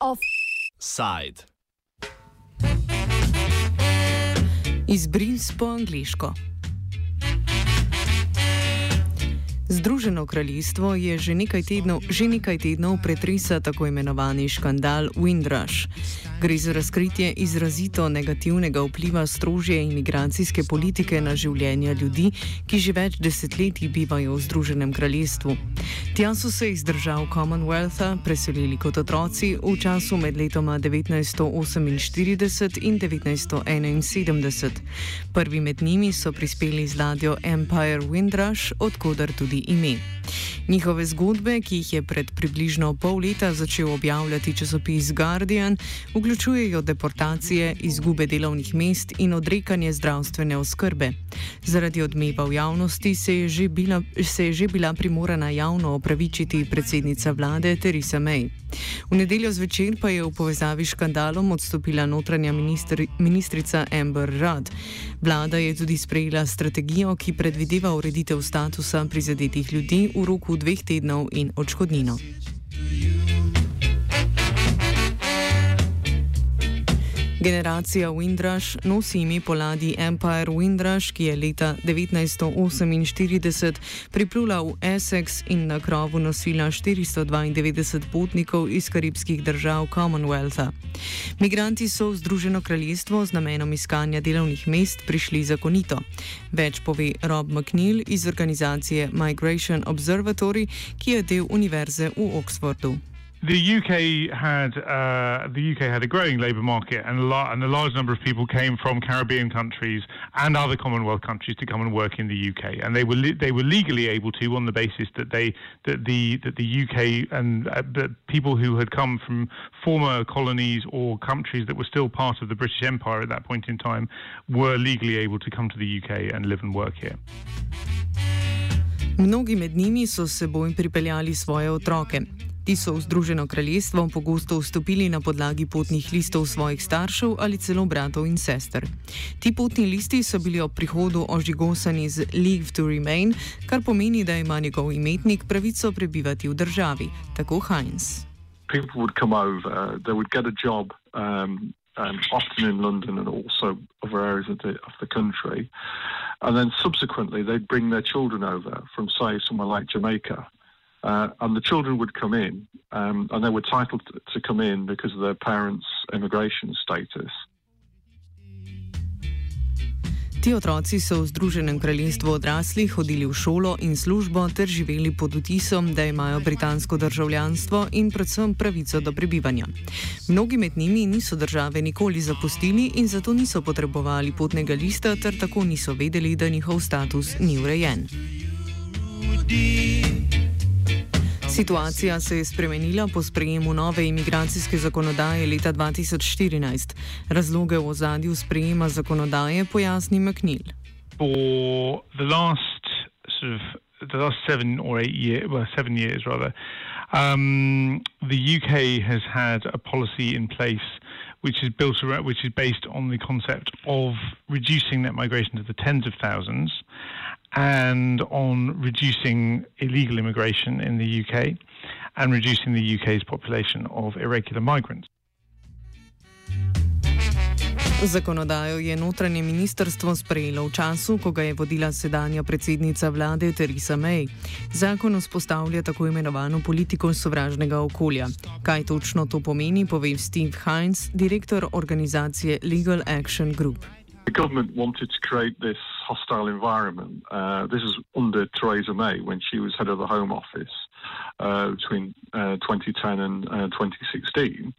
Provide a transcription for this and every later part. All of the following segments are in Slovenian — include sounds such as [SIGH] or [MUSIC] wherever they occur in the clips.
Offside. Izbris po angliško. Združeno kraljestvo je že nekaj tednov, že nekaj tednov pretresa tako imenovani škandal Windrush. Gre za razkritje izrazito negativnega vpliva strožje imigracijske politike na življenja ljudi, ki že več desetletij bivajo v Združenem kraljestvu. Tja so se iz držav Commonwealtha preselili kot otroci v času med letoma 1948 in 1971. Prvi med njimi so prispeli z ladjo Empire Windrush, odkudar tudi ime. Njihove zgodbe, ki jih je pred približno pol leta začel objavljati časopis Guardian, vključujejo deportacije, izgube delovnih mest in odrekanje zdravstvene oskrbe. Zaradi odmeva v javnosti se je že bila, se je že bila primorana javno opravičiti predsednica vlade Theresa May. V nedeljo zvečer pa je v povezavi s škandalom odstopila notranja ministri, ministrica Amber Rudd. Vlada je tudi sprejela strategijo, ki predvideva ureditev statusa prizadetih ljudi v roku dveh tednov in odškodnino. Generacija Windrush nosi ime po ladji Empire Windrush, ki je leta 1948 priplula v Essex in na krovu nosila 492 potnikov iz karibskih držav Commonwealtha. Migranti so v Združeno kraljestvo z namenom iskanja delovnih mest prišli zakonito. Več pove Rob McNeil iz organizacije Migration Observatory, ki je del univerze v Oxfordu. The UK had uh, the UK had a growing labour market, and a, lot, and a large number of people came from Caribbean countries and other Commonwealth countries to come and work in the UK, and they were they were legally able to on the basis that they that the that the UK and uh, the people who had come from former colonies or countries that were still part of the British Empire at that point in time were legally able to come to the UK and live and work here. Mnogi med njimi so seboj pripeljali svoje otroke. Ti so v Združeno kraljestvo pogosto vstopili na podlagi potnih listov svojih staršev ali celo bratov in sester. Ti potni listi so bili ob prihodu ožigosani z Leave to Remain, kar pomeni, da ima njegov imetnik pravico prebivati v državi, tako Heinz. People would come over, they would get a job, um, um, often in London and also other areas of the, of the country. And then subsequently, they'd bring their children over from, say, somewhere like Jamaica. Uh, and the children would come in, um, and they were entitled to come in because of their parents' immigration status. Ti otroci so v Združenem kraljestvu odrasli, hodili v šolo in službo ter živeli pod vtisom, da imajo britansko državljanstvo in predvsem pravico do prebivanja. Mnogi med njimi niso države nikoli zapustili in zato niso potrebovali potnega lista, ter tako niso vedeli, da njihov status ni urejen. Situacija se je spremenila po sprejemu nove imigracijske zakonodaje leta 2014. Razloge v ozadju sprejema zakonodaje pojasni McNeil. For the last sort of the last seven or eight years, well, seven years rather, um, the UK has had a policy in place which is built around, which is based on the concept of reducing net migration to the tens of thousands and on reducing illegal immigration in the UK and reducing the UK's population of irregular migrants. Zakonodajo je notranje ministrstvo sprejelo v času, ko ga je vodila sedanja predsednica vlade Theresa May. Zakon vzpostavlja tako imenovano politiko sovražnega okolja. Kaj točno to pomeni, pove Steve Heinz, direktor organizacije Legal Action Group. The government wanted to create this hostile environment. Uh, this is under Theresa May when she was head of the Home Office uh, between uh, 2010 and 2016.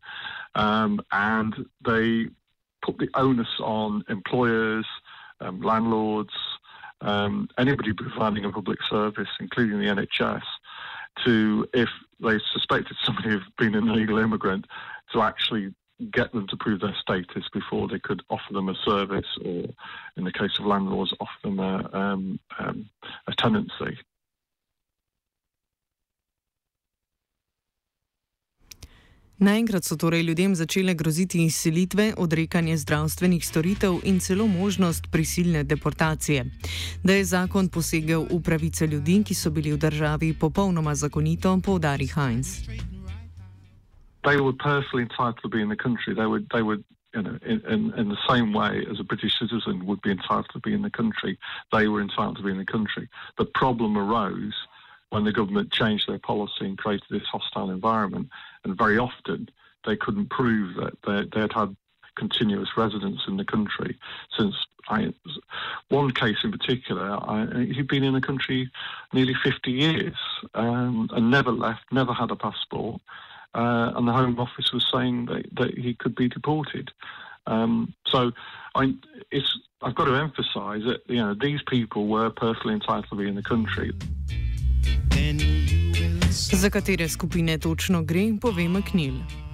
Uh, um, and they put the onus on employers, um, landlords, um, anybody providing a public service, including the NHS, to, if they suspected somebody of being an illegal immigrant, to actually get them to prove their status before they could offer them a service, or in the case of landlords, offer them a, um, um, a tenancy. Naenkrat so torej ljudem začele groziti izselitve, odrekanje zdravstvenih storitev in celo možnost prisilne deportacije. Da je zakon posegel v pravice ljudi, ki so bili v državi popolnoma zakonito, poudari Heinz. They were personally entitled to be in the country. They would, they would you know, in, in, in, the same way as a British citizen would be entitled to be in the country, they were entitled to be in the country. The problem arose when the government changed their policy and created this hostile environment, and very often they couldn't prove that they, they'd had continuous residence in the country since I, one case in particular, I, he'd been in the country nearly 50 years um, and never left, never had a passport uh, and the Home Office was saying that, that he could be deported. Um, so I, I've got to emphasise that you know these people were personally entitled to be in the country. Za katere skupine točno gre, pove McNeil.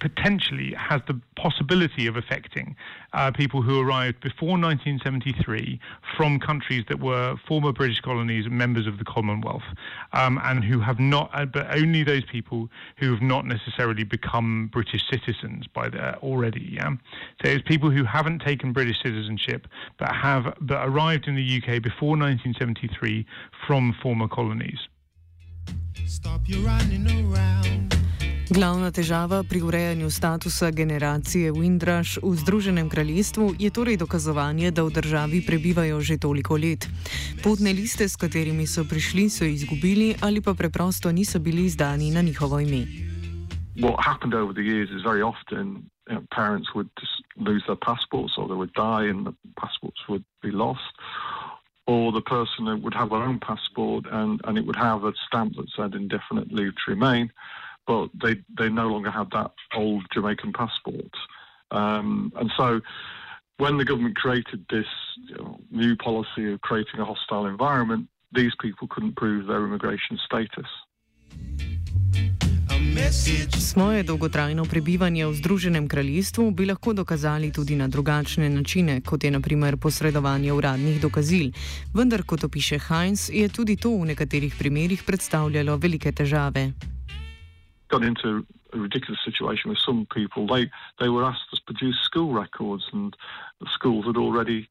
Potentially has the possibility of affecting uh, people who arrived before 1973 from countries that were former British colonies and members of the Commonwealth, um, and who have not, uh, but only those people who have not necessarily become British citizens by the, already. Yeah? So it's people who haven't taken British citizenship but have but arrived in the UK before 1973 from former colonies. Stop you running around. Glavna težava pri urejanju statusa generacije Windrush v Združenem kraljestvu je torej dokazovanje, da v državi prebivajo že toliko let. Potne liste, s katerimi so prišli, so izgubili ali pa preprosto niso bili izdani na njihovo ime. What happened over the years is very often you know, parents would lose their passports or they would die and the passports would be lost. Or the person would have their own passport and, and it would have a stamp that said indefinite leave to remain. But they they no longer had that old Jamaican passport. Um, and so, when the government created this you know, new policy of creating a hostile environment, these people couldn't prove their immigration status. Svoje dolgotrajno prebivanje v Združenem kraljestvu bi lahko dokazali tudi na drugačne načine, kot je naprimer posredovanje uradnih dokazil. Vendar, kot opiše Heinz, je tudi to v nekaterih primerjih predstavljalo velike težave. Got into a ridiculous situation with some people. They they were asked to produce school records, and the schools had already.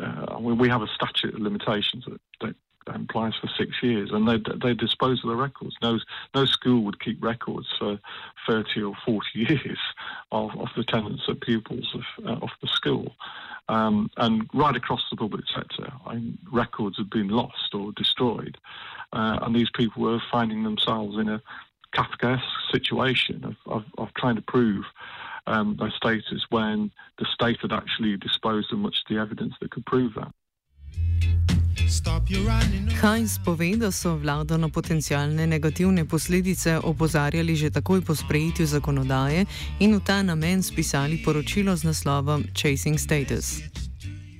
Uh, we have a statute of limitations that, that applies for six years, and they they dispose of the records. No no school would keep records for thirty or forty [LAUGHS] years of, of the tenants and pupils of uh, of the school. Um, and right across the public sector, I mean, records had been lost or destroyed, uh, and these people were finding themselves in a Kafkaesque situation of, of, of trying to prove um, their status when the state had actually disposed of much of the evidence that could prove that. Heinz pove, da so vlado na potencijalne negativne posledice opozarjali že takoj po sprejetju zakonodaje in v ta namen spisali poročilo z naslovom Chasing Status.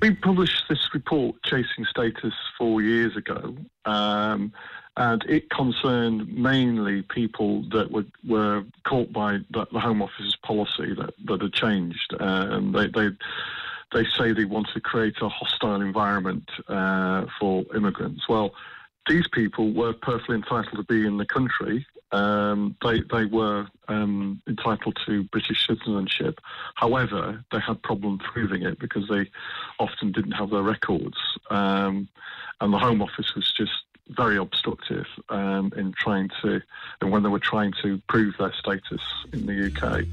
We published this report, Chasing Status, four years ago. Um, and it concerned mainly people that were, were caught by the, the Home Office's policy that, that had changed. Uh, they, they, they say they want to create a hostile environment uh, for immigrants. Well, these people were perfectly entitled to be in the country. Um, they they were um, entitled to British citizenship. However, they had problems proving it because they often didn't have their records, um, and the Home Office was just very obstructive um, in trying to, and when they were trying to prove their status in the UK.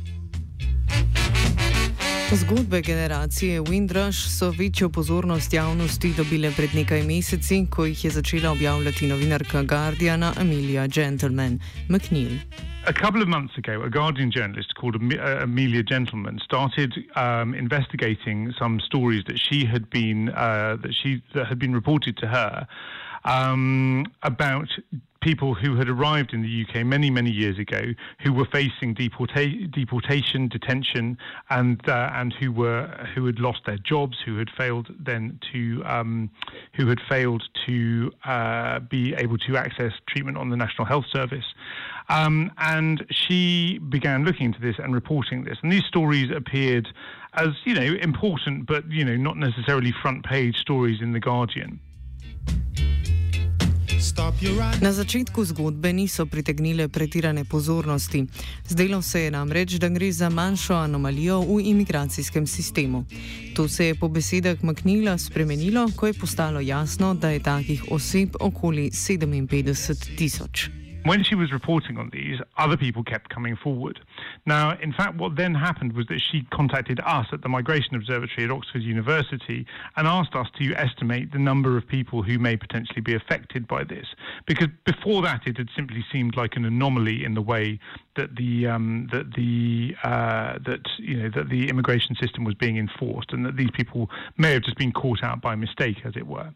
Zgodbe generacije Windrush so večjo pozornost javnosti dobile pred nekaj meseci, ko jih je začela objavljati novinarka Guardiana Amelia Gentleman McNeil. A couple of months ago, a Guardian journalist called uh, Amelia Gentleman started um, investigating some stories that she had been uh, that she that had been reported to her um, about people who had arrived in the UK many, many years ago, who were facing deporta- deportation, detention, and uh, and who were who had lost their jobs, who had failed then to um, who had failed to uh, be able to access treatment on the National Health Service. Um, and she began looking into this and reporting this. And these stories appeared as, you know, important, but, you know, not necessarily front page stories in The Guardian. Na začetku zgodbe niso pritegnile pretirane pozornosti. Zdelo se je namreč, da gre za manjšo anomalijo v imigracijskem sistemu. To se je po besedah Maknila spremenilo, ko je postalo jasno, da je takih oseb okoli 57 tisoč. When she was reporting on these, other people kept coming forward. Now, in fact, what then happened was that she contacted us at the Migration Observatory at Oxford University and asked us to estimate the number of people who may potentially be affected by this. Because before that, it had simply seemed like an anomaly in the way that the um, that the uh, that you know that the immigration system was being enforced, and that these people may have just been caught out by mistake, as it were.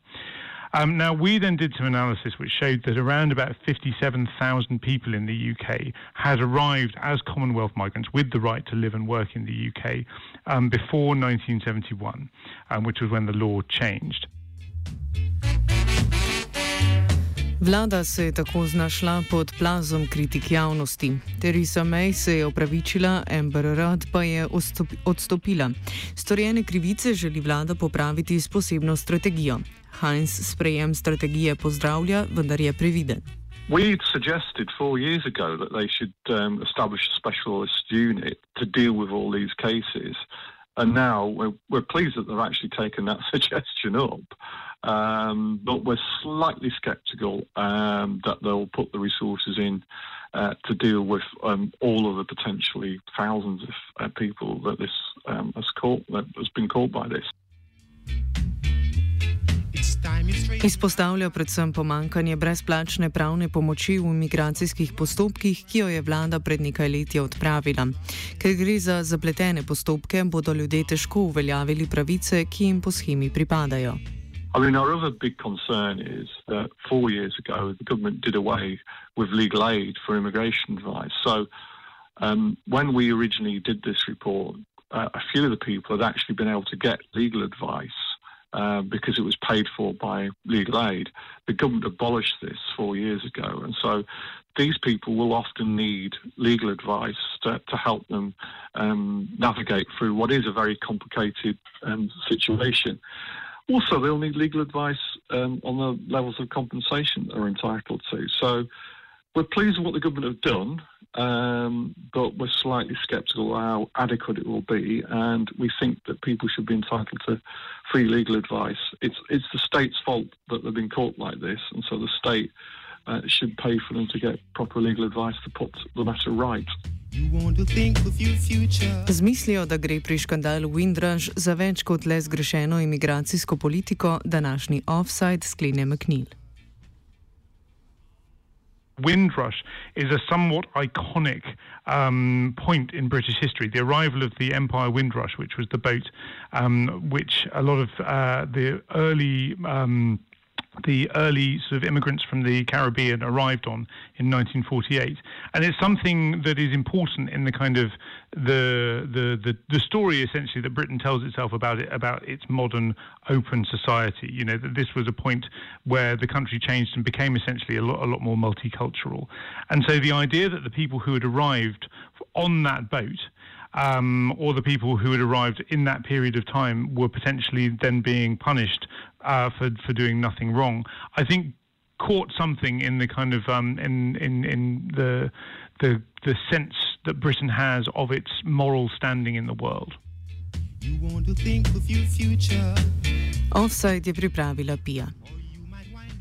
Um, now, we then did some analysis which showed that around about 57,000 people in the UK had arrived as Commonwealth migrants with the right to live and work in the UK um, before 1971, um, which was when the law changed. Vlada se je tako znašla pod plazom kritik javnosti. Teresa May se je opravičila, Amber Rudd pa je odstopila. Storjene krivice želi vlada popraviti s posebno strategijo. Heinz sprejem strategije pozdravlja, vendar je previden. We suggested four years ago that they should um, establish a specialist unit to deal with all these cases. And now we're, we're pleased that they've actually taken that [LAUGHS] suggestion up. Um, but we're slightly sceptical um, that they'll put the resources in uh, to deal with um, all of the potentially thousands of uh, people that this um, has, caught, that has been caught by this. Izpostavlja predvsem pomankanje brezplačne pravne pomoči v imigracijskih postopkih, ki jo je vlada pred nekaj leti odpravila. Ker gre za zapletene postopke, bodo ljudje težko uveljavili pravice, ki jim po schemi pripadajo. I mean, our other big concern is that four years ago, the government did away with legal aid for immigration advice. So, um, when we originally did this report, uh, a few of the people had actually been able to get legal advice uh, because it was paid for by legal aid. The government abolished this four years ago, and so these people will often need legal advice to, to help them um, navigate through what is a very complicated um, situation. Also, they'll need legal advice um, on the levels of compensation they're entitled to. So, we're pleased with what the government have done, um, but we're slightly sceptical how adequate it will be, and we think that people should be entitled to free legal advice. It's it's the state's fault that they've been caught like this, and so the state uh, should pay for them to get proper legal advice to put the matter right. Z mislijo, da gre pri škandalu Windrush za več kot le zgrešeno imigracijsko politiko, današnji offside sklene McNeil. Windrush is a somewhat iconic um, point in British history. The arrival of the Empire Windrush, which was the boat um, which a lot of uh, the early um, the early sort of immigrants from the Caribbean arrived on in 1948, and it's something that is important in the kind of the the the, the story essentially that Britain tells itself about it about its modern open society. You know that this was a point where the country changed and became essentially a lot a lot more multicultural, and so the idea that the people who had arrived on that boat um, or the people who had arrived in that period of time were potentially then being punished uh, for for doing nothing wrong. I think caught something in the kind of um, in in in the the the sense that Britain has of its moral standing in the world. Offside je pripravila Pija.